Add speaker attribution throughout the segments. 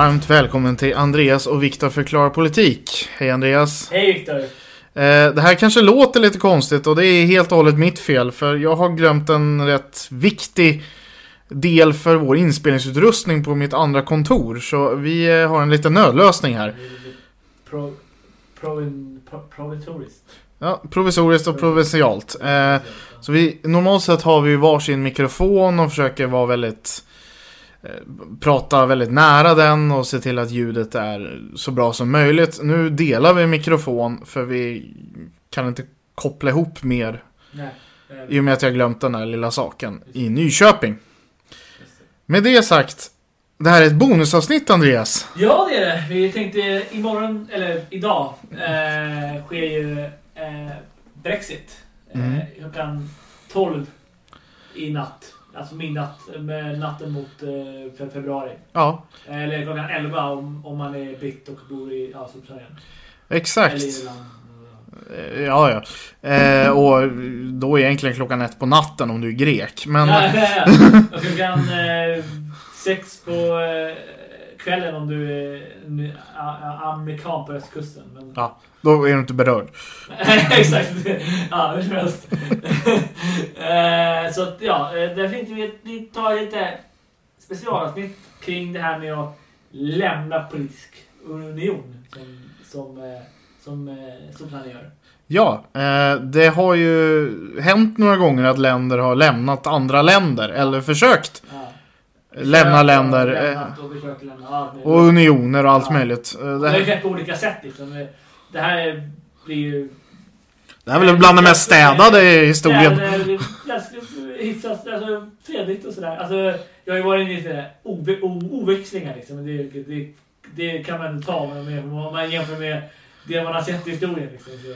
Speaker 1: Varmt välkommen till Andreas och Viktor förklarar politik. Hej Andreas.
Speaker 2: Hej Viktor!
Speaker 1: Eh, det här kanske låter lite konstigt och det är helt och hållet mitt fel för jag har glömt en rätt viktig del för vår inspelningsutrustning på mitt andra kontor. Så vi eh, har en liten nödlösning här.
Speaker 2: Pro, provin, pro, provitoriskt.
Speaker 1: Ja, provisoriskt och provincialt. Eh, så vi, normalt sett har vi varsin mikrofon och försöker vara väldigt prata väldigt nära den och se till att ljudet är så bra som möjligt. Nu delar vi mikrofon för vi kan inte koppla ihop mer
Speaker 2: Nej.
Speaker 1: i och med att jag glömt den här lilla saken i Nyköping. Med det sagt, det här är ett bonusavsnitt Andreas.
Speaker 2: Ja det är det. Vi tänkte imorgon, eller idag, eh, sker ju eh, Brexit. Eh,
Speaker 1: Mm.
Speaker 2: klockan 12 i natt. Alltså midnatt, med natten mot eh, fe- februari.
Speaker 1: Ja,
Speaker 2: Eller klockan 11 om, om man är britt och bor i ja, Storbritannien.
Speaker 1: exakt. Eh, Ja, ja. Eh, och då är egentligen klockan ett på natten om du är grek. Men
Speaker 2: Ja, ja, ja. Och klockan eh, sex på eh, kvällen om du är amerikan på östkusten. Men...
Speaker 1: Ja. då är du inte berörd.
Speaker 2: Exakt. Ja, hur som helst. eh, så att, ja, eh, där tänkte vi vi tar lite specialavsnitt kring det här med att lämna politisk union. Som, som, eh, som eh, Storbritannien gör.
Speaker 1: Ja, det har ju hänt några gånger att länder har lämnat andra länder. Eller försökt
Speaker 2: Ja.
Speaker 1: Lämna länder.
Speaker 2: och
Speaker 1: eh,
Speaker 2: lämnat och försökt lämna allt möjligt.
Speaker 1: Och unioner och allt
Speaker 2: Ja.
Speaker 1: möjligt. Eh,
Speaker 2: Det
Speaker 1: Det, här-
Speaker 2: skett på olika sätt liksom. Det här blir ju...
Speaker 1: det här är väl bland det mest städade i historien.
Speaker 2: Det är hyfsat alltså, fredligt och sådär. Alltså, jag har ju varit inne i sådär oväxlingar liksom. Det, det, det kan man ta med, om man jämför med det man har sett i historien. Liksom. Så,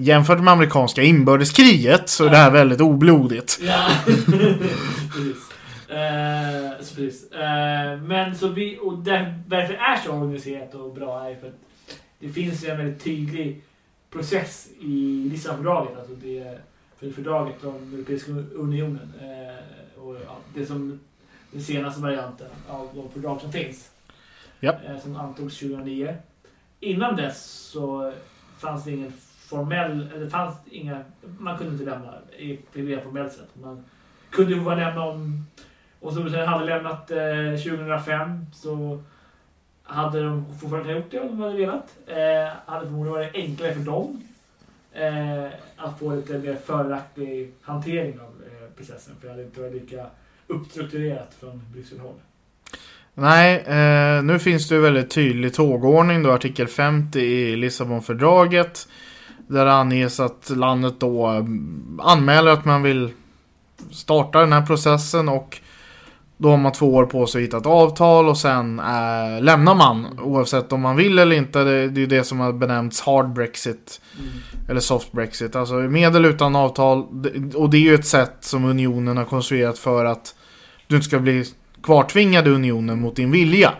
Speaker 1: Jämfört med amerikanska inbördeskriget så är det här väldigt oblodigt.
Speaker 2: ja, precis. Eh, så precis. Eh, men så vi, och där, varför det är så organiserat och bra är för att det finns en väldigt tydlig process i Lissabonfördraget, alltså det för fördraget om Europeiska unionen. Eh, och ja, det som den senaste varianten av de fördrag som finns.
Speaker 1: Ja.
Speaker 2: Eh, som antogs 2009. Innan dess så fanns det ingen formell, eller fanns inga, man kunde inte lämna i formellt sätt. Man kunde ju bara lämna om, och som du säger, hade lämnat eh, 2005 så hade de fortfarande gjort det om de hade velat. Eh, hade förmodligen varit enklare för dem eh, att få lite mer fördelaktig hantering av eh, processen. För det hade inte varit lika uppstrukturerat från Brysselhåll.
Speaker 1: Nej, eh, nu finns det ju väldigt tydlig tågordning då, artikel 50 i Lissabonfördraget. Där det anges att landet då mm, anmäler att man vill starta den här processen och då har man två år på sig att hitta ett avtal och sen eh, lämnar man oavsett om man vill eller inte. Det, det är det som har benämnts hard brexit eller soft brexit. Alltså medel utan avtal. Det- Och det är ju ett sätt som unionen har konstruerat för att du inte ska bli kvartvingad i unionen mot din vilja.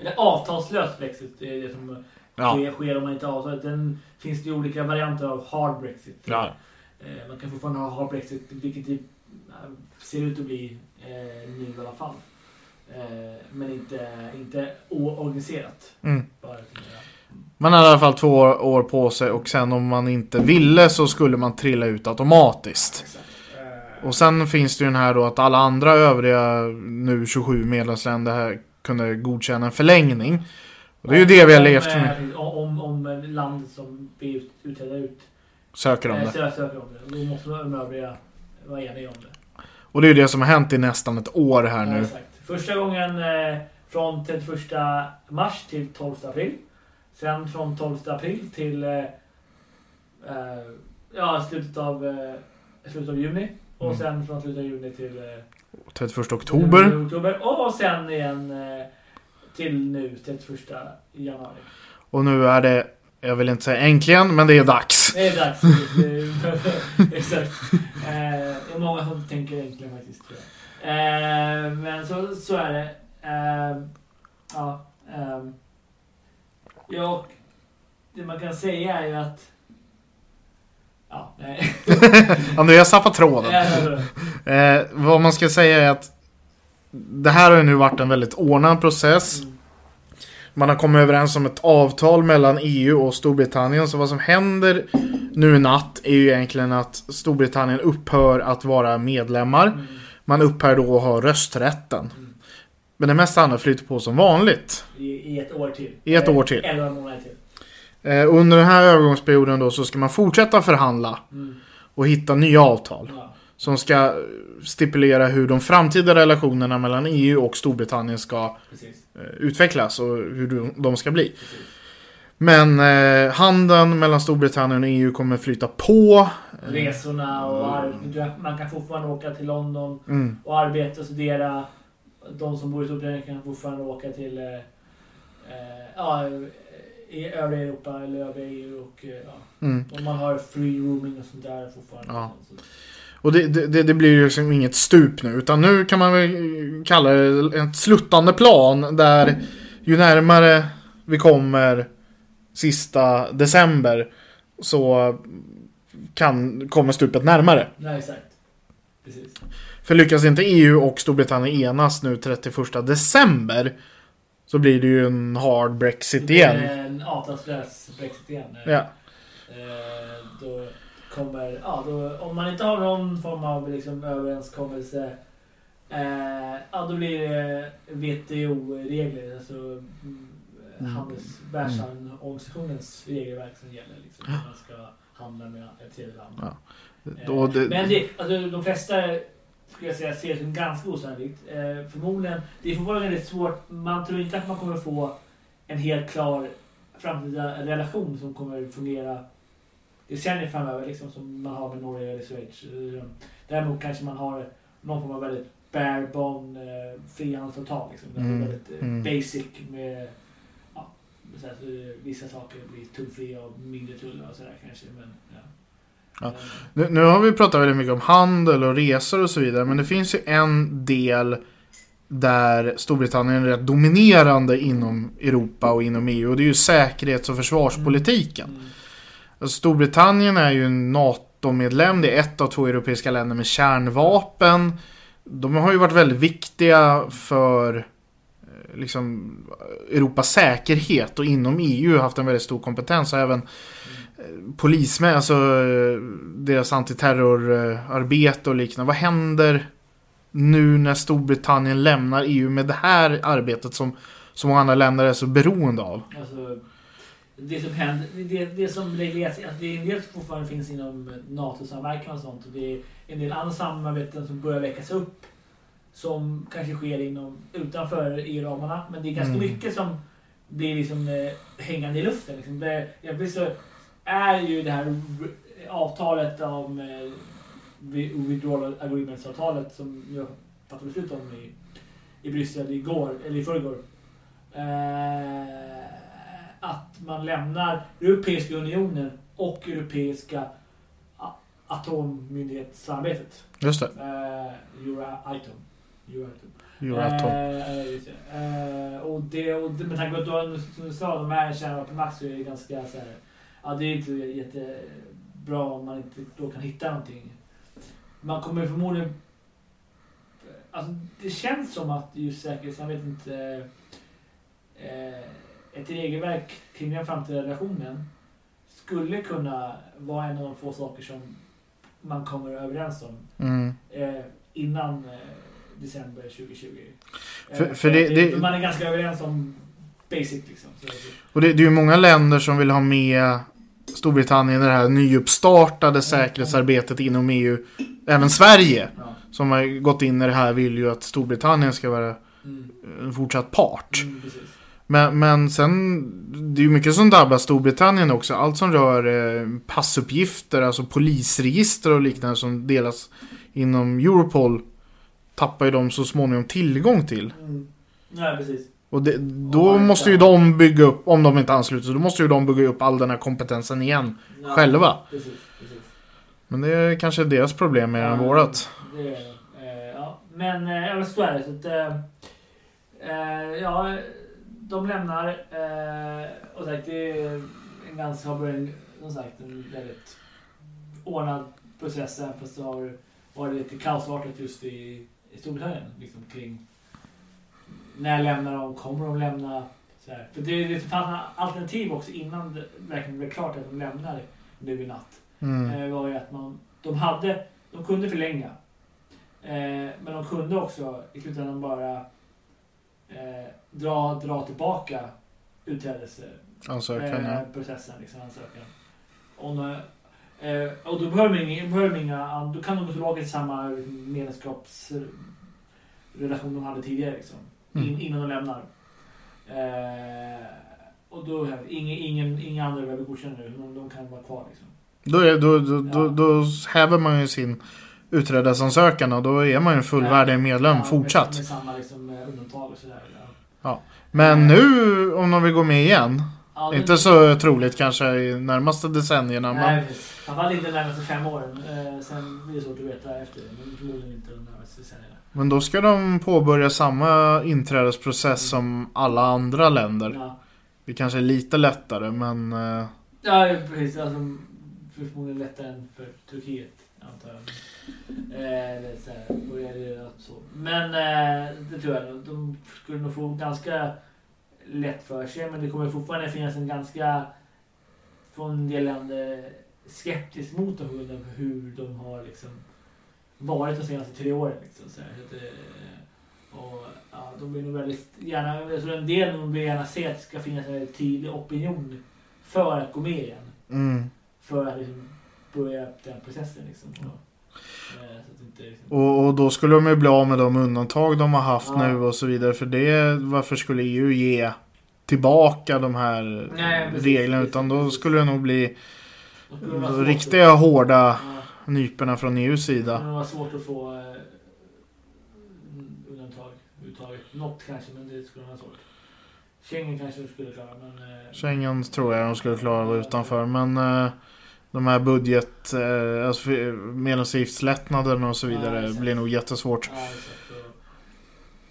Speaker 2: Eller avtalslös Brexit är det som
Speaker 1: Ja.
Speaker 2: sker, sker om man inte har avtal. Den finns det ju olika varianter av hard Brexit.
Speaker 1: Ja.
Speaker 2: Eh, man kan fortfarande ha hard Brexit, vilket det eh, ser ut att bli nu i alla fall. Eh, men inte, inte oorganiserat.
Speaker 1: Mm. Man har i alla fall två år, på sig och sen om man inte ville så skulle man trilla ut automatiskt.
Speaker 2: Eh,
Speaker 1: Och sen finns det ju den här då att alla andra övriga nu 27 medlemsländer här kunde godkänna en förlängning. Och det är ju det vi har
Speaker 2: om,
Speaker 1: levt
Speaker 2: eh,
Speaker 1: med.
Speaker 2: Om, om, landet som vi ut- utträder ut
Speaker 1: Söker om
Speaker 2: eh,
Speaker 1: det.
Speaker 2: sö- söker om det. Då måste de övriga vara eniga om det.
Speaker 1: Och det är ju det som har hänt i nästan ett år här
Speaker 2: Ja,
Speaker 1: nu.
Speaker 2: exakt. Första gången eh, från 31 mars till 12 april. Sen från 12 april till eh, eh, ja, slutet, av, eh, slutet av juni. Och
Speaker 1: Mm.
Speaker 2: sen från slutet av juni till eh,
Speaker 1: 31 oktober.
Speaker 2: oktober. Och sen igen eh, till nu, 31 januari.
Speaker 1: Och nu är det, jag vill inte säga äntligen, men det är dags.
Speaker 2: Det är dags. Exakt. Eh, många som tänker egentligen faktiskt. tror jag. Eh, men så, så är det. Eh, ja. Eh, ja, det man kan säga är ju att... Ja, nej.
Speaker 1: Andreas tappar tråden.
Speaker 2: Eh,
Speaker 1: Eh, vad man ska säga är att det här har ju nu varit en väldigt ordnad process.
Speaker 2: mm,
Speaker 1: Man har kommit överens om ett avtal mellan EU och Storbritannien. Så vad som händer nu i natt är ju egentligen att Storbritannien upphör att vara medlemmar.
Speaker 2: mm,
Speaker 1: Man upphör då att ha rösträtten. Men det mesta andra flyter på som vanligt.
Speaker 2: i, ett år till.
Speaker 1: I ett
Speaker 2: Eh,
Speaker 1: år till.
Speaker 2: 11 månader till.
Speaker 1: Eh, under den här övergångsperioden då så ska man fortsätta förhandla
Speaker 2: Mm,
Speaker 1: och hitta nya avtal.
Speaker 2: ja,
Speaker 1: Som ska stipulera hur de framtida relationerna mellan EU och Storbritannien ska
Speaker 2: precis.
Speaker 1: Eh, utvecklas och hur de- ska bli. Men eh, handeln mellan Storbritannien och EU kommer flyta på.
Speaker 2: Resorna och ar- man kan fortfarande åka till London
Speaker 1: Mm,
Speaker 2: och arbeta och studera. De som bor i Storbritannien kan fortfarande åka till eh, eh, ja, i övriga Europa eller övriga EU. Och, eh, ja,
Speaker 1: mm.
Speaker 2: och man har free roaming och sånt där fortfarande.
Speaker 1: Ja. Och det, det, det blir ju liksom inget stup nu. Utan nu kan man väl kalla det ett sluttande plan. Där ju närmare vi kommer sista december så kan, kommer stupet närmare.
Speaker 2: nej, exakt. Precis.
Speaker 1: För lyckas inte EU och Storbritannien enas nu 31 december så blir det ju en hard Brexit
Speaker 2: Det är
Speaker 1: igen.
Speaker 2: En avtalslös Brexit igen.
Speaker 1: Ja.
Speaker 2: Eh, då kommer, ja, då, om man inte har någon form av liksom, överenskommelse eh, ja, då blir det WTO-regler, alltså mm,
Speaker 1: Mm.
Speaker 2: handels, Världsorganisationens regelverk som gäller. Liksom, när man ska handla med ett tredje land.
Speaker 1: Ja.
Speaker 2: Eh,
Speaker 1: det,
Speaker 2: Men det, alltså, de flesta skulle jag säga ser det som ganska osannolikt. Eh, förmodligen, det är fortfarande väldigt svårt. Man tror inte att man kommer få en helt klar framtida relation som kommer fungera decennier framöver, liksom, som man har med Norge eller Schweiz. Däremot kanske man har någon form av väldigt bare bone eh, frihandelsavtal. Liksom,
Speaker 1: Mm,
Speaker 2: det är väldigt eh,
Speaker 1: mm.
Speaker 2: basic med ja, så att, eh, vissa saker blir tullfria och mindre tullar och sådär kanske. Men, ja.
Speaker 1: Ja.
Speaker 2: Eh,
Speaker 1: Nu, nu har vi pratat väldigt mycket om handel och resor och så vidare. Men det finns ju en del där Storbritannien är rätt dominerande inom Europa och inom EU. Och det är ju säkerhets och försvarspolitiken.
Speaker 2: mm.
Speaker 1: Alltså, Storbritannien är ju en NATO-medlem. Det är ett av två europeiska länder med kärnvapen. De har ju varit väldigt viktiga för eh, liksom, Europas säkerhet och inom EU haft en väldigt stor kompetens. Och även eh, polismän, alltså eh, deras antiterrorarbete och liknande. Vad händer nu när Storbritannien lämnar EU med det här arbetet som så många andra länder är så beroende av?
Speaker 2: Alltså, det som händer, det, det som regleras, alltså det är en del som fortfarande finns inom NATO-samverkan och sånt. Och det är en del andra samarbeten som börjar väckas upp. Som kanske sker inom, utanför EU-ramarna. Men det är ganska
Speaker 1: Mm.
Speaker 2: mycket som blir liksom eh, hängande i luften. Liksom. Det, så är ju det här avtalet om eh, withdrawal agreements-avtalet som jag fattade beslut om i, i Bryssel igår, eller i förrgår. Eh, att man lämnar Europeiska unionen och Europeiska atommyndighetssamarbetet.
Speaker 1: Just det,
Speaker 2: Eh, Euratom. Euratom.
Speaker 1: Euratom.
Speaker 2: Eh, det. Eh, och det, och det, med tanke på att har- som du sa, de här är kärnvapenmakt så är det ganska så här, ja det är inte jättebra om man inte då kan hitta någonting. Man kommer förmodligen, alltså det känns som att just säkerhetssamarbetet inte, eh, ett regelverk kring den framtida relationen skulle kunna vara en av de få saker som man kommer överens om
Speaker 1: Mm.
Speaker 2: eh, innan eh, december 2020. Eh,
Speaker 1: För- för det-
Speaker 2: att
Speaker 1: det-
Speaker 2: Man är ganska överens om basic liksom.
Speaker 1: Och det, det är ju många länder som vill ha med Storbritannien i det här nyuppstartade säkerhetsarbetet inom EU. Även Sverige,
Speaker 2: ja.
Speaker 1: som har gått in i det här, vill ju att Storbritannien ska vara
Speaker 2: mm,
Speaker 1: en fortsatt part.
Speaker 2: mm.
Speaker 1: Men, men sen, det är ju mycket som drabbar Storbritannien också. Allt som rör eh, passuppgifter, alltså polisregister och liknande som delas inom Europol tappar ju de så småningom tillgång till.
Speaker 2: Mm. Nej, precis.
Speaker 1: Och det, då
Speaker 2: Ja,
Speaker 1: måste ju
Speaker 2: ja.
Speaker 1: de bygga upp, om de inte ansluter sig, då måste ju de bygga upp all den här kompetensen igen.
Speaker 2: Ja,
Speaker 1: Själva.
Speaker 2: Precis, precis.
Speaker 1: Men det är kanske deras problem mer än vårat.
Speaker 2: Det. Eh, ja. Men eh, ja, så är det. Så att, eh, eh, ja, de lämnar. Eh, och sagt, det är en ganska, har som sagt, en väldigt ordnad process. Även fast det har varit lite kaosartat just i, i Storbritannien. Liksom, kring när lämnar de? Kommer de lämna? För det, det fanns alternativ också innan det verkligen blev klart att de lämnar nu i natt
Speaker 1: Mm.
Speaker 2: eh, var ju att man, de hade, de kunde förlänga. Eh, men de kunde också i slutändan bara eh, dra, dra tillbaka utträdelseprocessen.
Speaker 1: Ansökan, ja.
Speaker 2: Eh, processen, liksom, ansökan. Om, eh, och då behöver de inga, behöver de inga, då kan de gå tillbaka till samma medlemskapsrelation de hade tidigare. Liksom, in,
Speaker 1: Mm.
Speaker 2: Innan de lämnar. Eh, och då ingen, ingen, inga andra behöver godkänna nu. De, de kan vara kvar. Liksom.
Speaker 1: Då, är, då, då, då,
Speaker 2: Ja.
Speaker 1: då häver man ju sin utträdesansökan och då är man ju en fullvärdig medlem
Speaker 2: Ja,
Speaker 1: fortsatt.
Speaker 2: Med, samma liksom, eh, undantag och sådär. Ja.
Speaker 1: Men nu, om de vill gå med igen,
Speaker 2: Ja,
Speaker 1: inte så troligt kanske i närmaste decennierna, men
Speaker 2: Nej, precis. Framförallt inte de närmaste fem åren. Eh, sen blir det svårt att veta efter det. Men förmodligen inte de närmaste decennierna.
Speaker 1: Men då ska de påbörja samma inträdesprocess som alla andra länder.
Speaker 2: Ja,
Speaker 1: Det kanske är lite lättare men... eh,
Speaker 2: ja precis. Alltså, förmodligen lättare än för Turkiet, antar jag. Eh, så här, börjar det så. Men eh, det tror jag. nog. De skulle nog få ganska lätt för sig. Men det kommer fortfarande finnas en ganska, från en del länder, skeptisk mot dem på grund av hur de har liksom varit de senaste tre åren. Liksom, så här. Så att, eh, och, ja, de vill nog väldigt gärna, jag tror en del av dem vill gärna se att det ska finnas en väldigt tydlig opinion för att gå med igen.
Speaker 1: mm.
Speaker 2: För att liksom börja den processen. Liksom. Och, liksom,
Speaker 1: och, och då skulle de ju bli av med de undantag de har haft
Speaker 2: Ja.
Speaker 1: nu och så vidare. För det, varför skulle EU ge tillbaka de här
Speaker 2: Nej, precis,
Speaker 1: reglerna?
Speaker 2: precis,
Speaker 1: Utan då
Speaker 2: precis.
Speaker 1: skulle det nog bli
Speaker 2: det
Speaker 1: riktiga hårda
Speaker 2: Att, ja,
Speaker 1: nyporna från EUs
Speaker 2: det
Speaker 1: sida.
Speaker 2: skulle vara svårt att få eh, undantag överhuvudtaget. Något kanske, men det skulle vara svårt. Schengen kanske de skulle klara, men... Eh,
Speaker 1: Schengen tror jag de skulle klara utanför. Men eh, de här budget, eh, alltså medlemsavgiftslättnaderna och så
Speaker 2: Ja,
Speaker 1: vidare
Speaker 2: exakt.
Speaker 1: blir nog jättesvårt.
Speaker 2: Ja,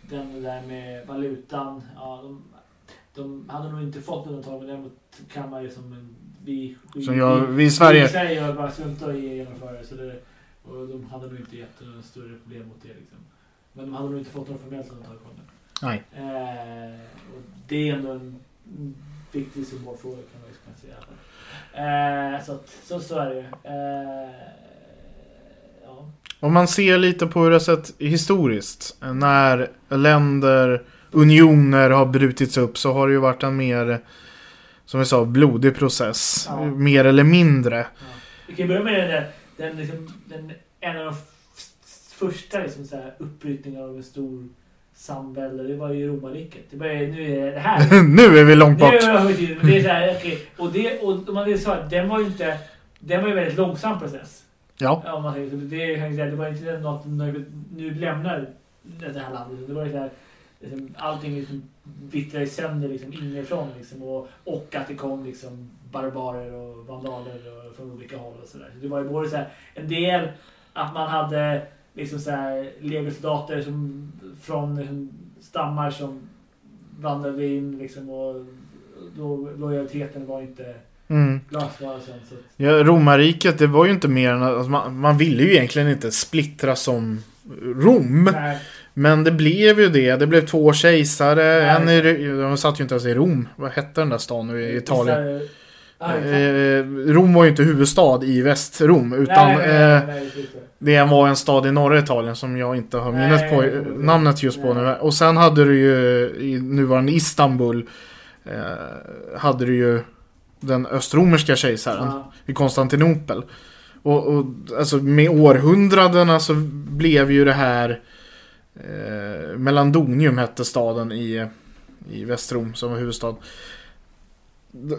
Speaker 2: den där med valutan, ja, de, de hade nog inte fått undantag, men däremot kan man ju som. Vi, vi,
Speaker 1: Som jag, vi i
Speaker 2: Vi i
Speaker 1: Sverige.
Speaker 2: Sverige har bara struntat i att genomföra det, så det. Och de hade nog inte gett några större problem mot det. Liksom. Men de hade nog inte fått något formellt undantag från det.
Speaker 1: Nej.
Speaker 2: Eh, och det är ändå en viktig symbolfråga kan man ju kunna säga. Eh, så, så, så är det ju. Eh, ja.
Speaker 1: Om man ser lite på hur det har sett historiskt. När länder, unioner har brutits upp så har det ju varit en mer, som vi sa, blodig process.
Speaker 2: Ja.
Speaker 1: Mer eller mindre.
Speaker 2: Ja. Vi kan börja med den, den, liksom, den en av de första liksom, så här, uppbrytningarna av en stor samvälde. Det var ju romarriket. Det började, nu är det här.
Speaker 1: nu är vi långt
Speaker 2: Nu
Speaker 1: bort.
Speaker 2: har vi tid, men det är så här, okej. Och, det, och den var ju inte... Den var ju en väldigt långsam process.
Speaker 1: Ja.
Speaker 2: Om man säger så. Det, det var inte något nu lämnar det här landet. Det var ju så här, liksom, allting liksom vittrade sönder liksom, inifrån. Liksom, och, och att det kom liksom, barbarer och vandaler och, från olika håll och sådär. Så det var ju både så här, en del att man hade liksom så här legosoldater som från liksom, stammar som vandrade in liksom och då lojaliteten var inte
Speaker 1: Mm.
Speaker 2: glasklar. Så
Speaker 1: Ja, romarriket, det var ju inte mer än alltså, man, man ville ju egentligen inte splittra som Rom.
Speaker 2: nej,
Speaker 1: Men det blev ju det. Det blev två kejsare.
Speaker 2: Ja,
Speaker 1: en i, de satt ju inte ens i Rom. Vad hette den där stan nu i Italien?
Speaker 2: Vissa- Ja,
Speaker 1: Eh, Rom var ju inte huvudstad i Västrom. Utan
Speaker 2: nej, nej, nej,
Speaker 1: eh,
Speaker 2: nej, det.
Speaker 1: var en stad i norra Italien som jag inte har minnet på, namnet just på nu. Och sen hade du ju i nuvarande Istanbul eh, hade du ju den östromerska kejsaren
Speaker 2: Ja,
Speaker 1: i Konstantinopel. Och, och alltså med århundradena så blev ju det här eh, Melandonium hette staden i i Västrom som var huvudstad.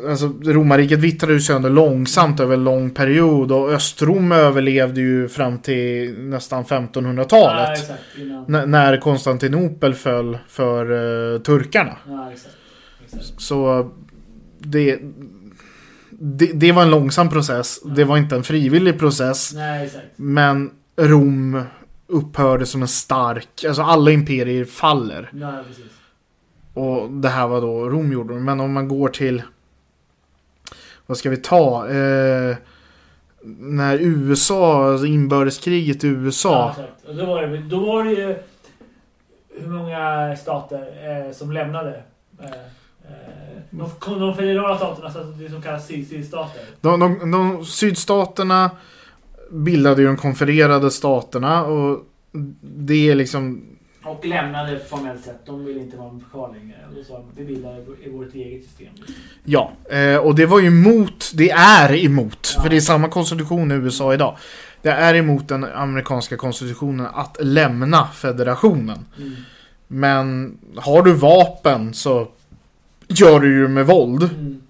Speaker 1: Alltså romarriket vittrade ju sönder långsamt över en lång period och Östrom överlevde ju fram till nästan 1500-talet.
Speaker 2: Ja,
Speaker 1: när Konstantinopel föll för eh, turkarna.
Speaker 2: Ja, exakt. exakt.
Speaker 1: Så det, det, det var en långsam process. Det var inte en frivillig process.
Speaker 2: Nej.
Speaker 1: Men Rom upphörde som en stark, alltså alla imperier faller.
Speaker 2: Ja.
Speaker 1: Och det här var då Rom gjorde. Men om man går till, vad ska vi ta? Eh, när USA, alltså inbördeskriget i
Speaker 2: Ja,
Speaker 1: USA.
Speaker 2: exakt. Och då var det, då var det ju hur många stater eh, som lämnade. Eh, eh, de, de federala staterna, alltså det som kallas syd- sydstater.
Speaker 1: De, de, de sydstaterna bildade ju de konfererade staterna och det är liksom
Speaker 2: Och lämnade formellt sett. De ville inte vara kvar längre. Då sa vi bildar i vårt eget system.
Speaker 1: Ja, eh, och det var ju emot, det är emot,
Speaker 2: Ja.
Speaker 1: för det är samma konstitution i USA idag. Det är emot den amerikanska konstitutionen att lämna federationen.
Speaker 2: Mm.
Speaker 1: Men har du vapen så gör du ju med våld.
Speaker 2: Mm.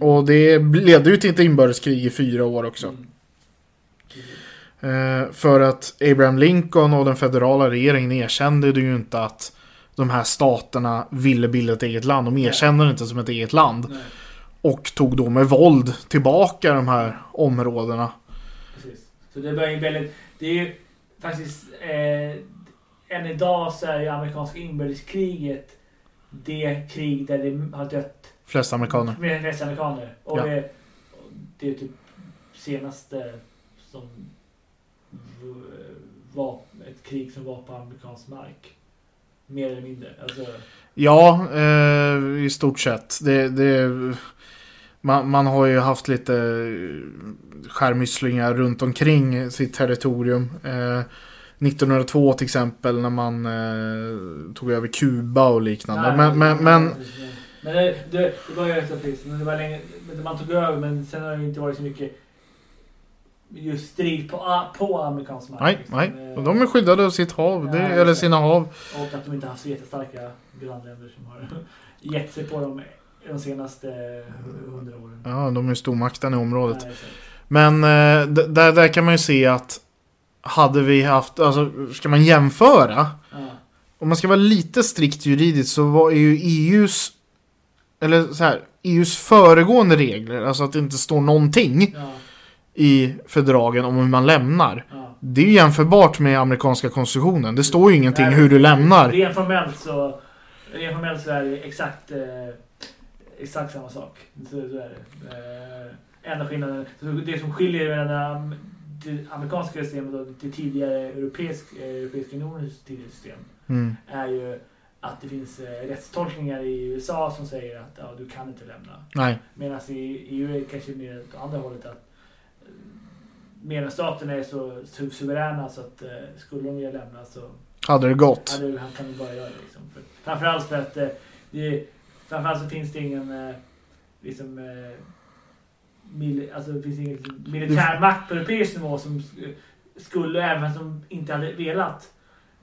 Speaker 1: Och det ledde ju till ett inbördeskrig i fyra år också.
Speaker 2: Mm.
Speaker 1: Eh, för att Abraham Lincoln och den federala regeringen erkände ju inte att de här staterna ville bilda ett eget land. De erkände det inte som ett eget land.
Speaker 2: Nej,
Speaker 1: Och tog då med våld tillbaka de här områdena.
Speaker 2: precis. Så det var ju väldigt... Det är ju faktiskt... Eh, än idag så är ju amerikanska inbördeskriget det krig där det har dött
Speaker 1: Flest amerikaner.
Speaker 2: Flest amerikaner. Och
Speaker 1: Ja.
Speaker 2: det, det är typ senaste som var ett krig som var på amerikansk mark. Mer eller mindre. Alltså,
Speaker 1: Ja, eh, i stort sett. Det, det, man, man har ju haft lite skärmysslingar runt omkring sitt territorium. Eh, 1902 till exempel när man eh, tog över Kuba och liknande.
Speaker 2: nej,
Speaker 1: men, men, men
Speaker 2: men det, det, var ju rätt. Men det var länge, men man tog över men sen har det inte varit så mycket just strid på, på amerikansk mark.
Speaker 1: nej,
Speaker 2: liksom.
Speaker 1: nej.
Speaker 2: Eh,
Speaker 1: Och de är skyddade av sitt hav. Det,
Speaker 2: Ja,
Speaker 1: eller
Speaker 2: exakt.
Speaker 1: sina hav.
Speaker 2: Och att de inte haft så jättestarka grannländer som har gett sig på dem de senaste hundra åren.
Speaker 1: Ja, de är stormakten i området.
Speaker 2: Exakt.
Speaker 1: Men eh, där, där kan man ju se att hade vi haft, alltså ska man jämföra
Speaker 2: Ja.
Speaker 1: Om man ska vara lite strikt juridiskt så var ju EUs Eller så här EUs föregående regler, alltså att det inte står någonting
Speaker 2: Ja,
Speaker 1: i fördragen om hur man lämnar.
Speaker 2: ja.
Speaker 1: Det är ju jämförbart med amerikanska konstitutionen. Det står ju ingenting
Speaker 2: Nej,
Speaker 1: hur du lämnar.
Speaker 2: Rent formellt så, rent formellt så är det exakt, eh, exakt samma sak. Så, så är det. Eh, enda skillnaden, det som skiljer mellan det amerikanska systemet och det tidigare europeisk, Europeiska unionens tidigare system
Speaker 1: Mm.
Speaker 2: är ju att det finns eh, rättstolkningar i USA som säger att ja, du kan inte lämna.
Speaker 1: Nej.
Speaker 2: Medan i EU är det kanske mer åt andra hållet att medlemsstaterna är så su- suveräna så att eh, skulle de vilja lämna så
Speaker 1: Hade det gått.
Speaker 2: Ja, det, han kan ju bara göra det liksom. För, framförallt för att eh, det, framförallt så finns det ingen eh, liksom eh, mil, alltså det finns ingen liksom, militär makt på europeisk nivå som sk- skulle, även som inte hade velat,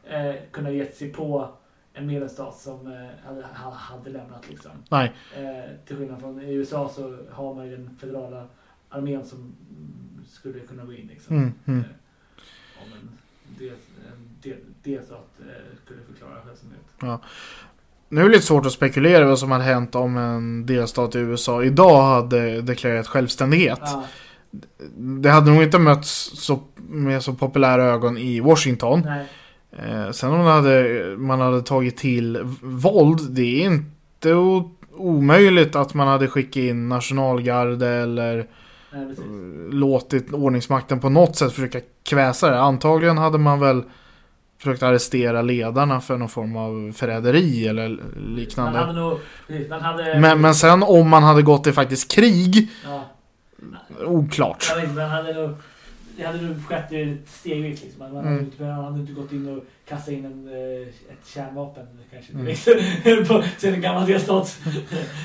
Speaker 2: eh, kunna gett sig på en medlemsstat som eh, hade, ha- hade lämnat liksom.
Speaker 1: Nej.
Speaker 2: Eh, till skillnad från i USA så har man ju den federala armén som skulle kunna gå in liksom.
Speaker 1: Mm, mm.
Speaker 2: Eh, om en del, en del, delstat eh, skulle förklara självständighet.
Speaker 1: Nu är det lite svårt att spekulera vad som hade hänt om en delstat i USA idag hade deklarerat självständighet.
Speaker 2: Ja,
Speaker 1: Det hade nog inte mötts så, med så populära ögon i Washington.
Speaker 2: nej,
Speaker 1: Eh, sen om man hade, man hade tagit till våld, det är inte omöjligt att man hade skickat in nationalgarde eller
Speaker 2: nej,
Speaker 1: låtit ordningsmakten på något sätt försöka kväsa det. Antagligen hade man väl försökt arrestera ledarna för någon form av förräderi eller
Speaker 2: Man
Speaker 1: liknande.
Speaker 2: hade nog, man hade...
Speaker 1: Men, men sen om man hade gått till faktiskt krig,
Speaker 2: Ja,
Speaker 1: oklart.
Speaker 2: jag vet man hade nog... Det hade nog skett stegvis liksom. Man, man, hade
Speaker 1: Mm.
Speaker 2: inte, man hade inte gått in och kastat in en, eh, ett kärnvapen kanske.
Speaker 1: Mm.
Speaker 2: på sin en gammal delstat.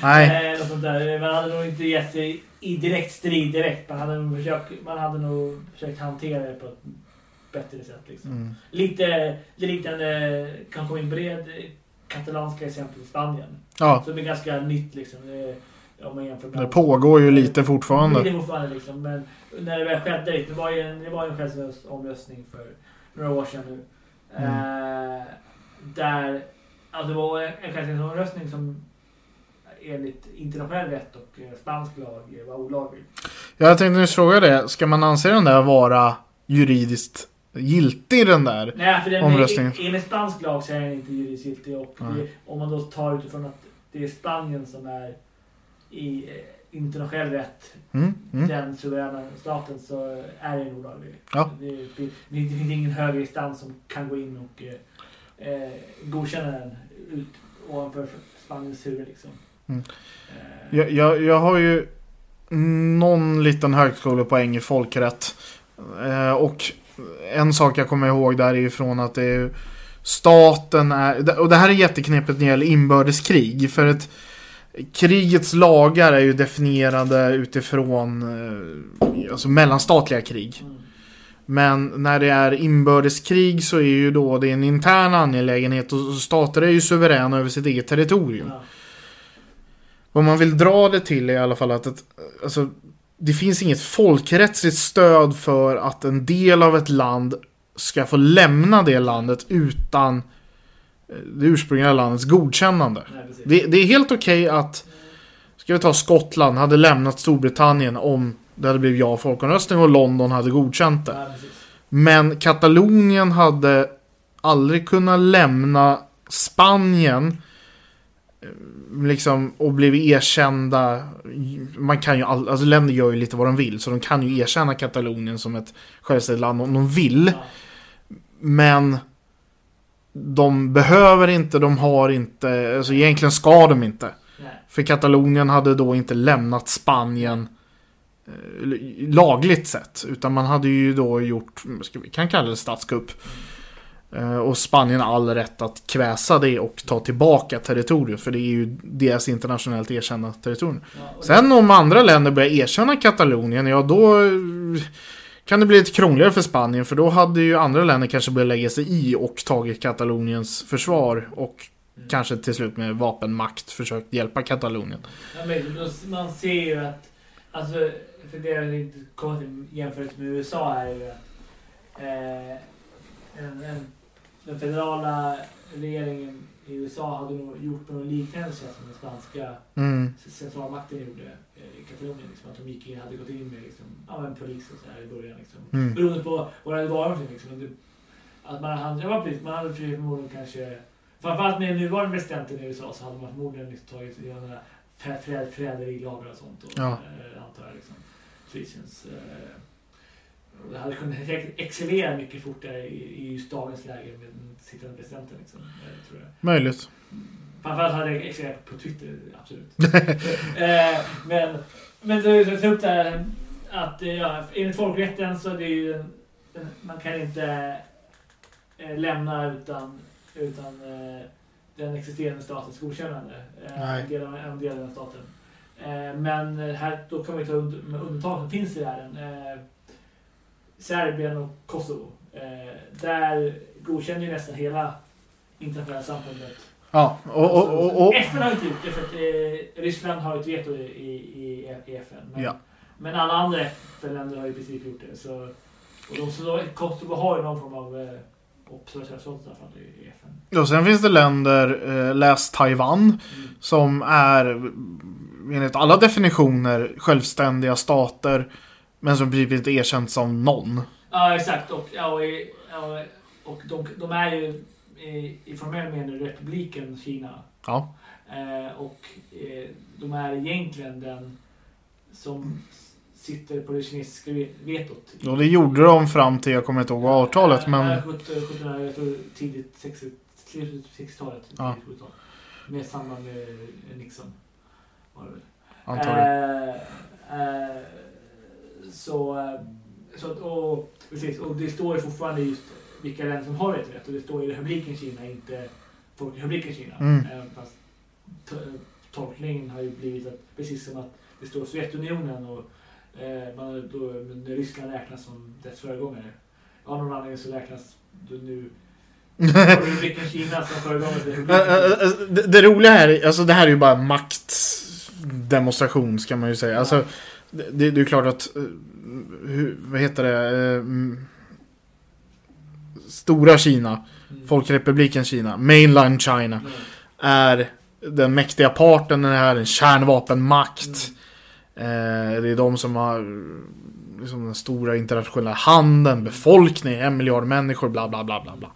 Speaker 1: Nej,
Speaker 2: Eh, något sånt där. Man hade nog inte gett sig i direkt strid direkt. Man hade nog försökt, man hade nog försökt hantera det på ett bättre sätt. Liksom.
Speaker 1: mm.
Speaker 2: Lite, liknande, kan komma in på det, katalanska exemplet i Spanien.
Speaker 1: Ja,
Speaker 2: Som är ganska nytt liksom. Det, om man jämför med
Speaker 1: det pågår ju lite
Speaker 2: Det är
Speaker 1: fortfarande.
Speaker 2: fortfarande liksom. Men när det väl skedde, det var ju en, det var en självomröstning för några år sedan nu.
Speaker 1: Mm.
Speaker 2: Eh, där, alltså det var en självständighetsomröstning som enligt internationell rätt och eh, spansk lag eh, var olaglig.
Speaker 1: Jag tänkte nyss fråga det. Ska man anse den där vara juridiskt giltig den där?
Speaker 2: Nej, för den
Speaker 1: Omröstningen.
Speaker 2: är, enligt spansk lag så är den inte juridiskt giltig. Och det, om man då tar utifrån att det är Spanien som är i eh, internationell rätt
Speaker 1: Mm, mm.
Speaker 2: den suveräna staten så är den olaglig.
Speaker 1: Ja.
Speaker 2: Det, det, det, finns ingen högre instans som kan gå in och eh, godkänna den ut ovanför Spaniens huvud. Liksom.
Speaker 1: Mm. Jag, jag, jag har ju någon liten högskolepoäng i folkrätt. Eh, och en sak jag kommer ihåg där är ju från att det är staten är, och det här är jätteknepigt när det gäller inbördeskrig. För att krigets lagar är ju definierade utifrån eh, alltså mellanstatliga krig.
Speaker 2: mm.
Speaker 1: Men när det är inbördeskrig så är ju då det en intern angelägenhet och stater är ju suveräna över sitt eget territorium. Vad man vill dra det till är i alla fall att ett, alltså, det finns inget folkrättsligt stöd för att en del av ett land ska få lämna det landet utan eh, det ursprungliga landets godkännande.
Speaker 2: Nej.
Speaker 1: Det, det är helt okej att, ska vi ta Skottland, hade lämnat Storbritannien om det hade blivit ja folkomröstning och London hade godkänt det.
Speaker 2: Precis.
Speaker 1: Men Katalonien hade aldrig kunnat lämna Spanien liksom och blivit erkända. Man kan ju all, alltså länder gör ju lite vad de vill så de kan ju erkänna Katalonien som ett självständigt land om de vill. Men de behöver inte, de har inte, alltså egentligen ska de inte. För Katalonien hade då inte lämnat Spanien eh, lagligt sett. Utan man hade ju då gjort, ska vi kan kalla det statskupp. Eh, och Spanien har all rätt att kväsa det och ta tillbaka territoriet. För det är ju deras internationellt erkända territorium.
Speaker 2: Ja,
Speaker 1: Sen om andra länder börjar erkänna Katalonien, ja då eh, kan det bli lite krångligare för Spanien. För då hade ju andra länder kanske börjat lägga sig i och tagit Kataloniens försvar. Och
Speaker 2: Mm.
Speaker 1: kanske till slut med vapenmakt försökt hjälpa Katalonien.
Speaker 2: Ja, men då- man ser ju att, alltså, för det är inte till jämförelse med USA är ju att eh, en, en, den federala regeringen i USA hade nog gjort något liknande sätt som den spanska
Speaker 1: Mm.
Speaker 2: centralmakten gjorde eh, i Katalonien. Liksom, att de gick in, hade gått in med liksom, ja, men polis och så här i början. Liksom.
Speaker 1: Mm.
Speaker 2: Beroende på vad det hade varit. Liksom. Det, att man hade, ja, precis, man hade förmodligen kanske Framförallt med nuvarande presidenten i USA så hade man förmodligen liksom tagit några förräderilagar och sånt. Och,
Speaker 1: Ja.
Speaker 2: eh, antar jag liksom. Treasons. Eh, det hade kunnat excellera mycket fortare i, just dagens läge med den sittande presidenten. Liksom, tror jag.
Speaker 1: Möjligt.
Speaker 2: Framförallt hade det excellerat på Twitter, absolut. eh, men men du tog upp det här att eh, ja, enligt folkrätten så är det ju man kan inte eh, lämna utan, utan den existerande statens godkännande. Eh,
Speaker 1: Nej.
Speaker 2: en del av- en del av den staten. Men här, då kan vi ta und- med undantag som finns i världen. Serbien och Kosovo. Eh, där godkänner ju nästan hela internationella samfundet
Speaker 1: Ja, och, och, och, och,
Speaker 2: FN har inte gjort det för att eh, Ryssland har ett veto i, i, i FN. Men,
Speaker 1: Ja.
Speaker 2: men alla andra FN-länder har i princip gjort det. Så, och de, då, Kosovo har ju någon form av eh,
Speaker 1: och sen finns det länder, eh, läs Taiwan,
Speaker 2: Mm.
Speaker 1: som är enligt alla definitioner självständiga stater. Men som princip inte erkänt som någon.
Speaker 2: Ja, exakt. Och, ja, och, ja, och de, de är ju i, i formell mening republiken Kina.
Speaker 1: Ja.
Speaker 2: Eh, och eh, de är egentligen den som sitter på det kinesiska ve- vetot.
Speaker 1: Och det gjorde de fram till, jag kommer inte ihåg avtalet, men...
Speaker 2: Ja, 1700, 1700, jag tror tidigt 60, slutet 60-talet.
Speaker 1: Ja.
Speaker 2: tidigt 70-tal. Med samband med Nixon.
Speaker 1: Antagligen.
Speaker 2: Eh, eh, så, eh, så och, precis, och det står ju fortfarande just vilka länder som har rätt Och det står ju republiken Kina, inte Folkrepubliken Kina.
Speaker 1: Mm.
Speaker 2: Fast to- tolkningen har ju blivit att, precis som att det står Sovjetunionen och eh, man, då, men Ryssland räknas som dess föregångare. Av någon anledning så räknas nu Republiken Kina som föregångare till
Speaker 1: Det, det roliga här, är- alltså det här är ju bara maktdemonstration ska man ju säga. Alltså, det, det är ju klart att, eh, hur, vad heter det, eh, mm, Stora Kina,
Speaker 2: Mm.
Speaker 1: Folkrepubliken Kina, Mainland China,
Speaker 2: Mm.
Speaker 1: är den mäktiga parten, den är en kärnvapenmakt. Eh, det är de som har liksom, den stora internationella handeln, befolkning, en miljard människor, bla bla bla bla bla.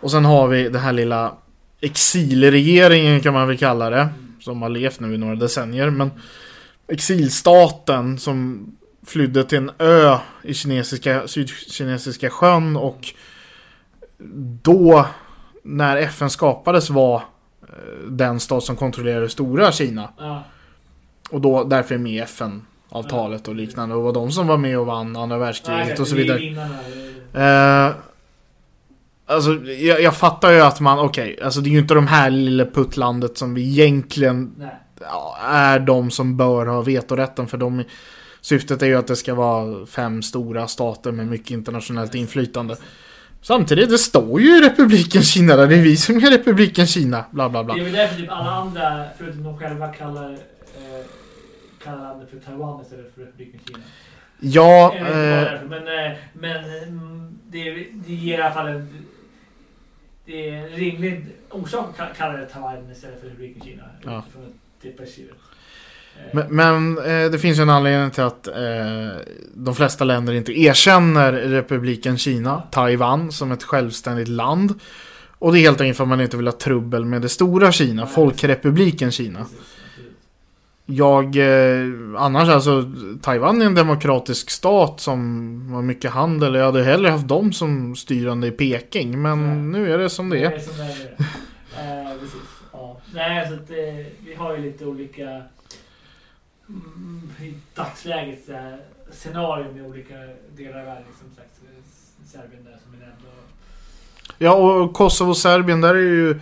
Speaker 1: Och sen har vi den här lilla exilregeringen kan man väl kalla det. Som har levt nu i några decennier. Men exilstaten som flydde till en ö i kinesiska, sydkinesiska sjön och då när FN skapades var eh, den stat som kontrollerade stora Kina.
Speaker 2: Ja.
Speaker 1: Och då därför är med i FN-avtalet och liknande. Och var de som var med och vann andra världskriget
Speaker 2: Nej,
Speaker 1: och så vidare. Eh, alltså, jag, jag fattar ju att man, okej, alltså det är ju inte de här lilla puttlandet som egentligen
Speaker 2: Nej.
Speaker 1: Ja, är de som bör ha vetorätten för de Syftet är ju att det ska vara fem stora stater med mycket internationellt inflytande. Samtidigt, det står ju i republiken Kina där, det är vi som är republiken Kina, bla bla bla.
Speaker 2: Det är väl därför typ alla andra, förutom de själva, kallar, eh, kallar landet för Taiwan istället för Republiken Kina.
Speaker 1: Ja, eh,
Speaker 2: för, men, eh, men mm, det, det ger i alla fall en... Det är en rimlig orsak att ka- kalla det Taiwan istället för Republiken Kina.
Speaker 1: Ja.
Speaker 2: Utifrån perspektivet. Eh,
Speaker 1: Men, men eh, det finns ju en anledning till att eh, de flesta länder inte erkänner republiken Kina, Taiwan, som ett självständigt land. Och det är helt enkelt för att man inte vill ha trubbel med det stora Kina, folkrepubliken Kina. Jag, eh, annars alltså, Taiwan är en demokratisk stat som har mycket handel. Jag hade hellre haft dem som styrande i Peking, men
Speaker 2: Ja.
Speaker 1: nu är det som det är.
Speaker 2: Det är som det är. Nej, så att, eh, vi har ju lite olika mm, i dagsläget här, scenarion i olika delar av världen. Som sagt, Serbien där som är nämnd. Och,
Speaker 1: Ja, och Kosovo-Serbien, där är ju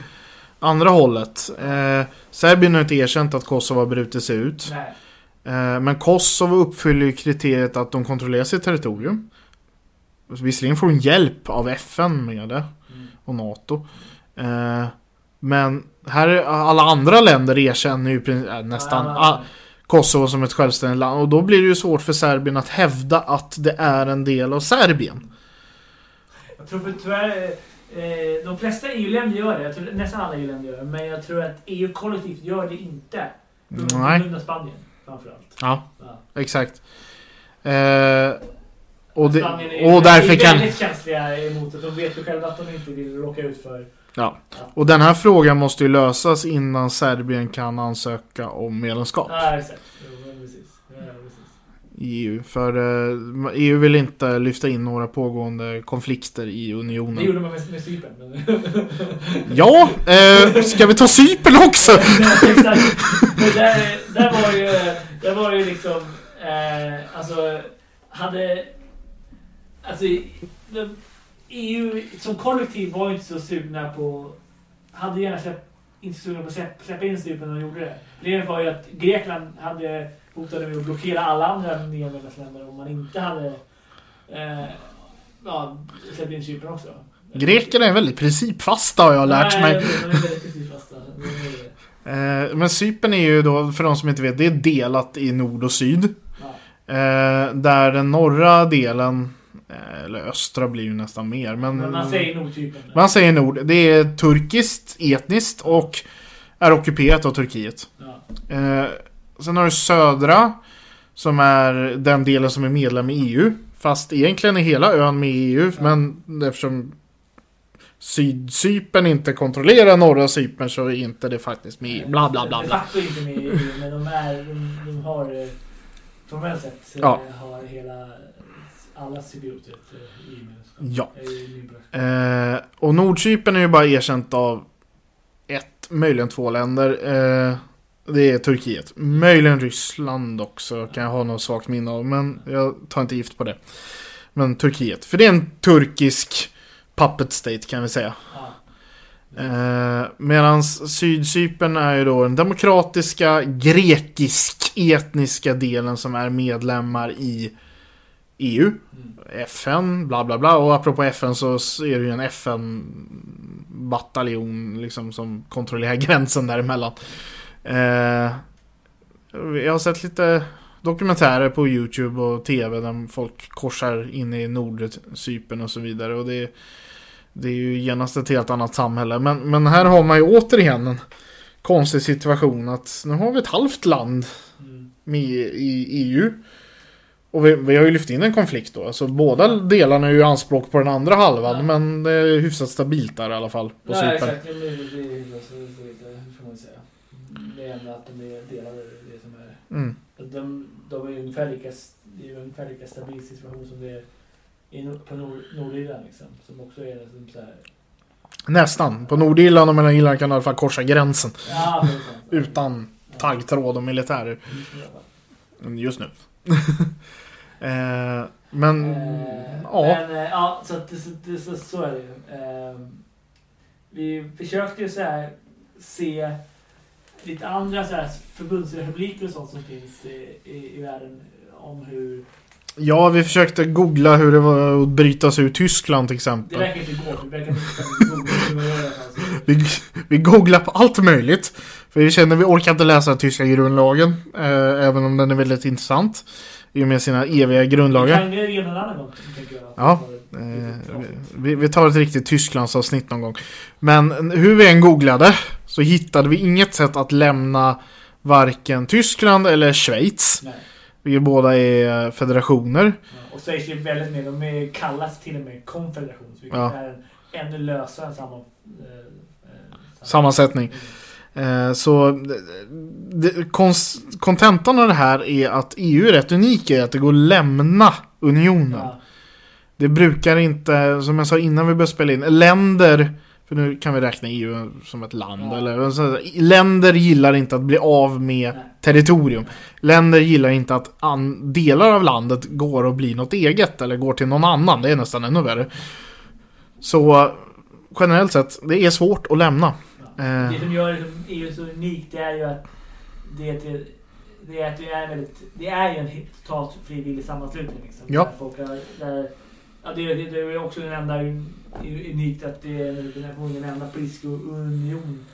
Speaker 1: andra hållet. Eh, Serbien har inte erkänt att Kosovo har brutit sig ut. Eh, men Kosovo uppfyller ju kriteriet att de kontrollerar sitt territorium. Visserligen får de hjälp av FN med det,
Speaker 2: mm.
Speaker 1: och NATO. Eh, men här, är- alla andra länder erkänner ju äh, nästan
Speaker 2: Ja,
Speaker 1: Kosovo som ett självständigt land. Och då blir det ju svårt för Serbien att hävda att det är en del av Serbien.
Speaker 2: Jag tror för tyvärr, eh, de flesta EU-länder gör det. Jag tror nästan alla EU-länder gör det. Men jag tror att EU kollektivt gör det inte. På
Speaker 1: Nej.
Speaker 2: av Spanien framförallt.
Speaker 1: Ja,
Speaker 2: Ja.
Speaker 1: exakt. Eh, och, det,
Speaker 2: är,
Speaker 1: och därför
Speaker 2: är
Speaker 1: kan...
Speaker 2: väldigt känsliga emot det. De vet ju själva att de inte vill råka ut för...
Speaker 1: Ja. Och den här frågan måste ju lösas innan Serbien kan ansöka om medlemskap
Speaker 2: Ja, exakt. Jo, men precis. Ja, precis.
Speaker 1: i EU. För eh, EU vill inte lyfta in några pågående konflikter i
Speaker 2: Det
Speaker 1: unionen.
Speaker 2: gjorde man med, med Cypern. Men...
Speaker 1: Ja, eh, ska vi ta Cypern också?
Speaker 2: Nej, exakt. Men där, där var ju, där var ju liksom, eh, alltså, hade, alltså, de- EU som kollektiv var ju inte så sugna på, hade gärna släpp, inte sugna på att släppa, släppa in Cypern när de gjorde det. Problemet var ju att Grekland hade hotade med att blockera alla andra medlemsländer om man inte hade eh, ja, släppt in Cypern också.
Speaker 1: Grekerna är väldigt principfasta har jag lärt
Speaker 2: Nej,
Speaker 1: mig.
Speaker 2: de är väldigt precis fasta. De är det.
Speaker 1: Eh, men Cypern är ju då, för de som inte vet, det är delat i nord och syd.
Speaker 2: Ja.
Speaker 1: Eh, där den norra delen, eller östra blir ju nästan mer. Men,
Speaker 2: Men man säger Nordcypern.
Speaker 1: man säger nord. Det är turkiskt, etniskt och är ockuperat av Turkiet.
Speaker 2: Ja.
Speaker 1: Eh, sen har du södra, som är den delen som är medlem i EU. Fast egentligen är hela ön med i EU,
Speaker 2: Ja.
Speaker 1: men eftersom Sydcypern inte kontrollerar norra Cypern så är inte det faktiskt med i EU. Bla bla bla
Speaker 2: De
Speaker 1: bla.
Speaker 2: facto inte med i EU, men de, är, de, de har eh, formellt sett eh,
Speaker 1: Ja.
Speaker 2: har hela alla ett eh, EU-medlemskap.
Speaker 1: Ja.
Speaker 2: Eh,
Speaker 1: och Nordcypern är ju bara erkänt av ett, möjligen två länder. Eh, det är Turkiet. Möjligen Ryssland också kan jag ha något svagt minne av. Men jag tar inte gift på det. Men Turkiet. För det är en turkisk puppet state kan vi säga.
Speaker 2: Ja.
Speaker 1: Eh, Medan Sydcypern är ju då den demokratiska grekisk etniska delen som är medlemmar i EU. FN, bla bla bla. Och apropå FN så är det ju en FN-bataljon liksom som kontrollerar gränsen däremellan. Eh, jag har sett lite dokumentärer på YouTube och TV där folk korsar in i Nordcypern och så vidare. Och det, det är ju genast ett helt annat samhälle. Men, men här har man ju återigen en konstig situation att nu har vi ett halvt land
Speaker 2: Mm.
Speaker 1: med i EU. Och vi, vi har ju lyft in en konflikt då. Alltså båda delarna är ju anspråk på den andra halvan.
Speaker 2: Ja.
Speaker 1: Men det är hyfsat stabilt där i alla fall. På Cypern.
Speaker 2: exakt. Det, det, det, det får man säga. Det är ändå att de är delade det som är.
Speaker 1: Mm.
Speaker 2: De, de är ungefär lika, det är ju ungefär lika stabil situation som det är i, på Nord, Nordirland liksom. Som också är liksom så här.
Speaker 1: Nästan. På Nordirland och Mellanirland kan du i alla fall korsa gränsen.
Speaker 2: Ja.
Speaker 1: Utan taggtråd och militärer.
Speaker 2: Ja.
Speaker 1: Just nu. eh, men...
Speaker 2: Eh,
Speaker 1: ja.
Speaker 2: Men, eh, ja, så, så, så, så är det ju. Eh, vi försökte ju så här se lite andra så här förbundsrepubliker och sånt som finns i, i, i världen. Om hur...
Speaker 1: Ja, vi försökte googla hur det var att bryta sig ur Tyskland till
Speaker 2: Det
Speaker 1: exempel.
Speaker 2: verkar inte gå. Det verkar inte gå. Alltså.
Speaker 1: Vi, vi googlar på allt möjligt. För vi känner vi orkar inte läsa den tyska grundlagen. Eh, även om den är väldigt intressant. I och med sina eviga
Speaker 2: Vi
Speaker 1: grundlagar.
Speaker 2: kan ju göra en annan gång.
Speaker 1: Ja, Eh, vi, vi tar ett riktigt Tysklandsavsnitt någon gång. Men hur vi än googlade så hittade vi inget sätt att lämna varken Tyskland eller Schweiz.
Speaker 2: Nej.
Speaker 1: Vi båda är federationer.
Speaker 2: Ja, och Schweiz är väldigt med. De kallas till och med konfederation. Vilket
Speaker 1: Ja.
Speaker 2: är en ännu lösare samma, eh, eh,
Speaker 1: Sammansättning. Eh, så det- kons- kontentan av det här är att EU är rätt unik i att det går att lämna unionen.
Speaker 2: Ja.
Speaker 1: Det brukar inte, som jag sa innan vi började spela in, länder, för nu kan vi räkna EU som ett land,
Speaker 2: Ja.
Speaker 1: eller så, länder gillar inte att bli av med
Speaker 2: Nej.
Speaker 1: territorium. Länder gillar inte att an, delar av landet går och blir något eget, eller går till någon annan, det är nästan ännu värre. Så generellt sett, det är svårt att lämna. Eh.
Speaker 2: Det som gör liksom EU så unikt det är ju att det, det, det är att det är väldigt, det är ju en totalt frivillig sammanslutning. Liksom,
Speaker 1: Ja.
Speaker 2: Där folk har, där, ja, det, det, det är också den enda un- unikt att det är den enda politiska union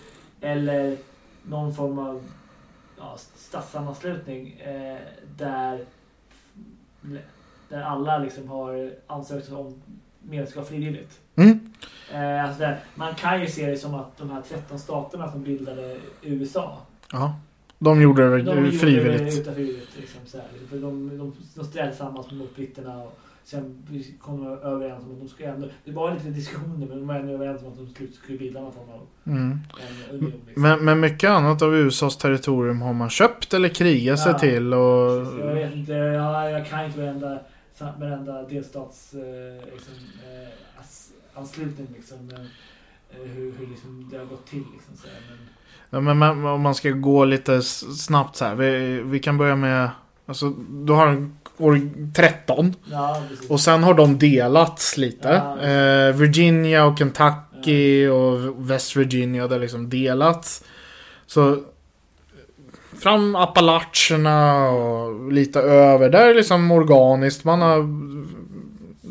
Speaker 2: eller någon form av ja, statssammanslutning eh, där, där alla liksom har ansökt om medlemskap frivilligt.
Speaker 1: Mm.
Speaker 2: Eh, alltså där, man kan ju se det som att de här 13 staterna som bildade USA.
Speaker 1: Ja. De gjorde det
Speaker 2: De gjorde
Speaker 1: frivilligt.
Speaker 2: det utan frivilligt. Liksom, så här. För de, de, de ställde tillsammans mot britterna och sen kom de överens om att de skulle ändå... Det var lite diskussioner men de var ändå överens om att de skulle, skulle bilda någon form av
Speaker 1: Mm.
Speaker 2: en union. Liksom.
Speaker 1: Men, men mycket annat av USAs territorium har man köpt eller krigat sig
Speaker 2: Ja.
Speaker 1: till och...
Speaker 2: Jag vet inte, jag, jag kan inte varenda, varenda delstats eh, liksom, eh, anslutning liksom. Men, eh, hur, hur liksom det har gått till liksom. Så här. Men,
Speaker 1: Ja, men, om man ska gå lite snabbt så här. Vi, vi kan börja med... Alltså, du har år 13.
Speaker 2: ja.
Speaker 1: Och sen har de delats lite.
Speaker 2: Ja.
Speaker 1: Eh, Virginia och Kentucky och West Virginia. Det har liksom delats. Så... Fram Appalacherna och lite över. Där är liksom organiskt. Man har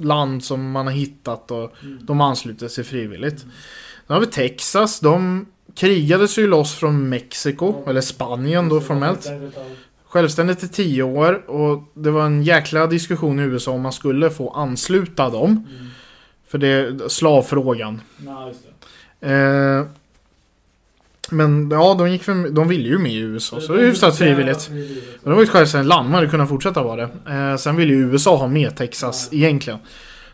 Speaker 1: land som man har hittat och
Speaker 2: Mm.
Speaker 1: de ansluter sig frivilligt. Sen har vi Texas. De krigade sig loss från Mexiko, eller Spanien då formellt. Självständigt i tio år och det var en jäkla diskussion i USA om man skulle få ansluta dem.
Speaker 2: Mm.
Speaker 1: För det är slavfrågan.
Speaker 2: Just det.
Speaker 1: Eh, men ja, de, gick för, de ville ju med i USA så det är hyfsat frivilligt. Men det var ett självständigt land, man hade kunnat fortsätta vara det. Eh, sen ville ju USA ha med Texas egentligen.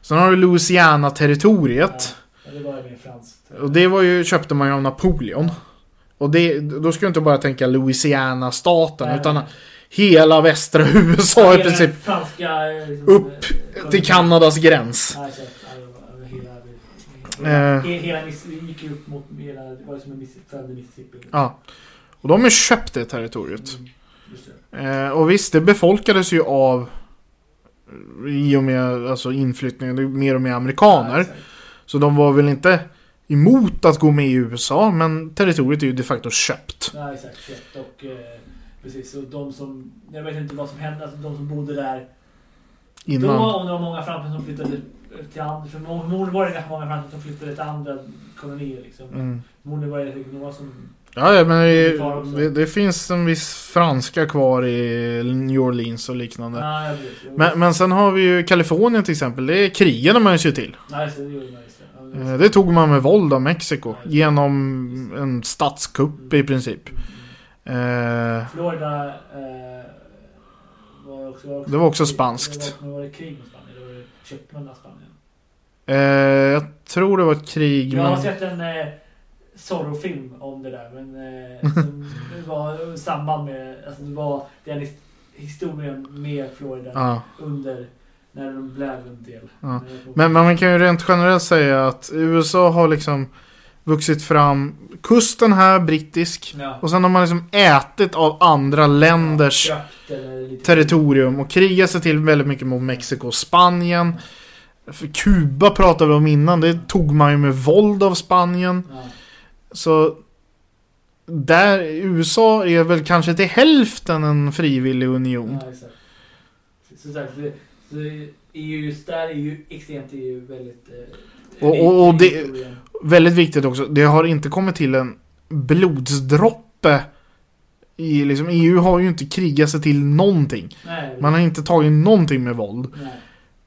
Speaker 1: Sen har du Louisiana-territoriet.
Speaker 2: Ja, det var ju mer franskt.
Speaker 1: Och det var ju, köpte man ju av Napoleon. Och det, då ska du inte bara tänka Louisiana-staten utan hela västra USA i princip.
Speaker 2: Franska... liksom,
Speaker 1: Upp
Speaker 2: eh,
Speaker 1: Till Kanadas gräns.
Speaker 2: Ja, exakt. Ja, det var Hela... Hela,
Speaker 1: Eh.
Speaker 2: hela, hela Miss- det gick ju upp mot hela... Det var som en följde Mississippi.
Speaker 1: Ja. Och de har köpt det territoriet.
Speaker 2: Mm.
Speaker 1: Eh, och visst, det befolkades ju av i och med alltså inflyttningen, mer och mer
Speaker 2: Ja,
Speaker 1: amerikaner.
Speaker 2: exakt.
Speaker 1: Så de var väl inte emot att gå med i USA, men territoriet är ju de facto köpt.
Speaker 2: Ja, exakt. Köpt och... Eh, precis. Och de som... Jag vet inte vad som hände. Alltså de som bodde där... Då
Speaker 1: Innan.
Speaker 2: om det var många fransmän som flyttade till andra... För förmodligen var det ganska många fransmän som flyttade till andra kolonier liksom.
Speaker 1: Mm.
Speaker 2: Förmodligen var det några som...
Speaker 1: Ja, ja, men det, det, det finns en viss franska kvar i New Orleans och liknande.
Speaker 2: Ja, jag vet. Jag
Speaker 1: Men, men sen har vi ju Kalifornien till exempel. Det krigarna man ju till.
Speaker 2: Nej, just det, det gjorde man just det. Ja, det.
Speaker 1: Eh, Det tog man med våld av Mexiko. Genom en statskupp i princip. Eh,
Speaker 2: Florida eh, var också, var också...
Speaker 1: Det var också spanskt.
Speaker 2: Var, var det krig man av Spanien?
Speaker 1: eh, jag tror det var ett krig.
Speaker 2: Jag har
Speaker 1: Men,
Speaker 2: sett en eh, Zorro-film om det där. Men eh, som det var samband med... Alltså det var den his- historien med Florida
Speaker 1: ja.
Speaker 2: under när de blev en del.
Speaker 1: Ja.
Speaker 2: Eh,
Speaker 1: men, men man kan ju rent generellt säga att USA har liksom vuxit fram. Kusten här brittisk.
Speaker 2: Ja.
Speaker 1: Och sen har man liksom ätit av andra länders
Speaker 2: lite-
Speaker 1: territorium och krigat sig till väldigt mycket mot Mexiko och Spanien. För Kuba pratade vi om innan, det tog man ju med våld av Spanien.
Speaker 2: Ja.
Speaker 1: Så där, USA är väl kanske till hälften en frivillig union.
Speaker 2: Ja. Så, sagt, så, så EU, just där är ju extremt EU väldigt... Eh,
Speaker 1: Och- och- och det-. Väldigt viktigt också, det har inte kommit till en blodsdroppe. I, liksom, EU har ju inte krigat sig till någonting.
Speaker 2: Nej,
Speaker 1: Man har inte tagit någonting med våld.
Speaker 2: nej.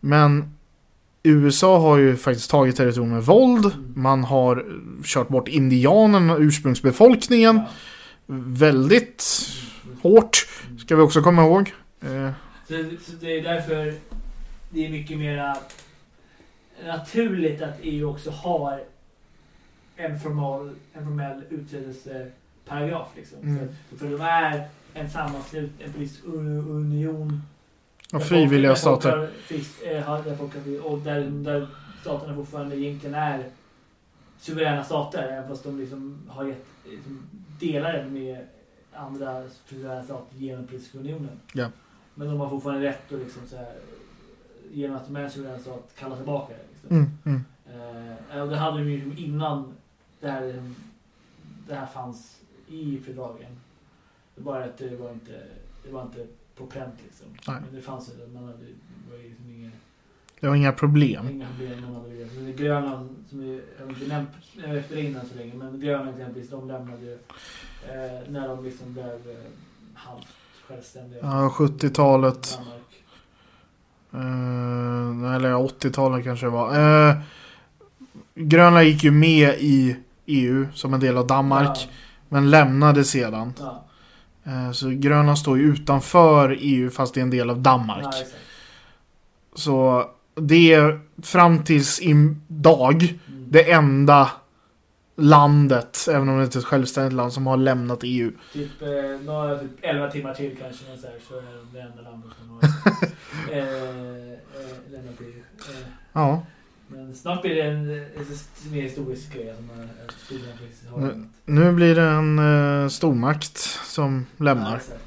Speaker 1: Men USA har ju faktiskt tagit territorium med våld.
Speaker 2: Mm.
Speaker 1: Man har kört bort indianerna, ursprungsbefolkningen.
Speaker 2: Ja.
Speaker 1: Väldigt hårt, ska vi också komma ihåg. Eh,
Speaker 2: Så, så det är därför det är mycket mera naturligt att EU också har en formal, en formell utträdelseparagraf. Liksom.
Speaker 1: Mm.
Speaker 2: För, för de är en sammanslut, en politisk un- union.
Speaker 1: och frivilliga stater.
Speaker 2: har eh, har- där folk har- Och där, där staterna fortfarande egentligen är suveräna stater. Även fast de liksom har gett, liksom, delar med andra suveräna stater genom politiska unionen.
Speaker 1: Ja.
Speaker 2: Men de har fortfarande rätt att liksom så här, genom att en suverän stat kalla tillbaka det. Liksom.
Speaker 1: Mm, mm.
Speaker 2: Eh, och det hade de ju liksom innan det här, det här fanns i fördragen. Det var bara att det var inte, det var inte på pränt liksom.
Speaker 1: Nej.
Speaker 2: Men det fanns ju, man hade, det var liksom inga,
Speaker 1: Det var inga problem.
Speaker 2: inga problem man hade det. Men det Grönland, som vi jag inte nämnt efter innan så länge, men Grönland exempelvis, de lämnade ju eh, när de liksom blev eh, halvt självständiga.
Speaker 1: Ja, 70-talet. Eh, eller 80-talet kanske det var. Eh, Grönland gick ju med i EU som en del av Danmark. Men lämnade sedan.
Speaker 2: Ja,
Speaker 1: Eh, så Grönland står ju utanför EU fast det är en del av
Speaker 2: ja,
Speaker 1: Danmark.
Speaker 2: ja.
Speaker 1: Så det är fram tills idag
Speaker 2: Mm.
Speaker 1: det enda landet, även om det inte är ett självständigt land, som har lämnat EU.
Speaker 2: Typ, eh, några, typ 11 timmar till kanske, så, här, så är det det enda landet som har eh, eh, lämnat EU. Eh,
Speaker 1: Ja.
Speaker 2: men snart blir det en, en mer historisk grej. Som har
Speaker 1: Nu-. Nu blir det en eh, stormakt som
Speaker 2: Ja,
Speaker 1: lämnar.
Speaker 2: exakt.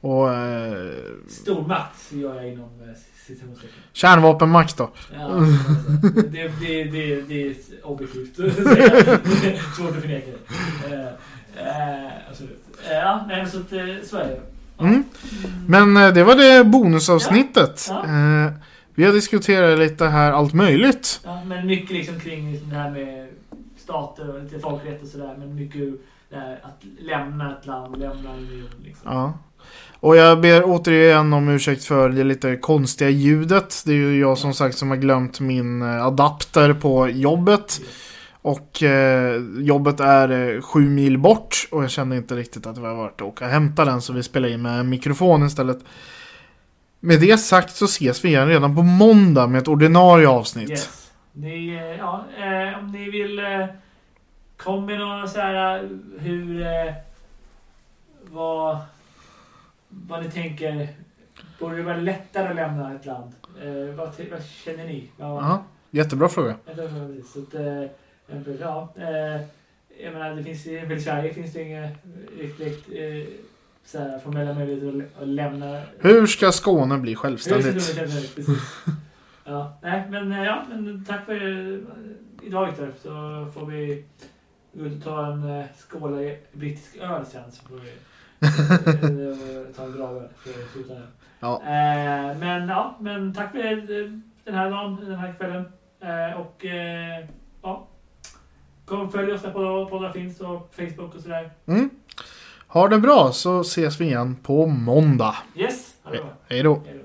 Speaker 1: Och eh,
Speaker 2: Stormakt gör jag inom eh.
Speaker 1: Kärnvapenmakt då.
Speaker 2: Ja, det, det, det, det, är objektivt Svårt att förneka det. Eh, eh, absolut. Eh, ja, nej, så att, så är det. Ja.
Speaker 1: Mm. Men det var det bonusavsnittet.
Speaker 2: Ja.
Speaker 1: Eh, vi har diskuterat lite här allt möjligt.
Speaker 2: Ja, men mycket liksom kring liksom det här med stater och lite folkrätt och sådär. Men mycket det här att lämna ett land, lämna en union. Liksom.
Speaker 1: Ja. Och jag ber återigen om ursäkt för det lite konstiga ljudet. Det är ju jag som sagt som har glömt min eh, adapter på jobbet. Och eh, jobbet är eh, sju mil bort och jag kände inte riktigt att det var värt att åka och hämta den så vi spelar in med mikrofon istället. Med det sagt så ses vi igen redan på måndag med ett ordinarie avsnitt.
Speaker 2: Yes. Ni, eh, ja, eh, om ni vill eh, kom med några så här eh, hur eh, vad, vad ni tänker. Borde det vara lättare att lämna ett land? Eh, vad, vad känner ni? Vad,
Speaker 1: Ja, jättebra fråga.
Speaker 2: Så att, eh, ja, eh, jag menar, det finns, i Sverige finns det inga riktigt eh, så här, formella möjligheter att, att lämna
Speaker 1: Hur ska Skåne bli självständigt?
Speaker 2: Ja, nej, men, eh, ja, men tack för eh, idag Viktor. Så får vi gå ut och ta en eh, skål i brittisk öl sen. Så får vi Ta en nu.
Speaker 1: Ja.
Speaker 2: Eh, men ja, men tack för eh, den här dagen, den här kvällen. Eh, och eh, ja. Kom följ oss där på poddar finns och Facebook och sådär.
Speaker 1: Mm. Ha det bra så ses vi igen på måndag.
Speaker 2: Yes, ha det bra.
Speaker 1: Hej då.
Speaker 2: Hej då.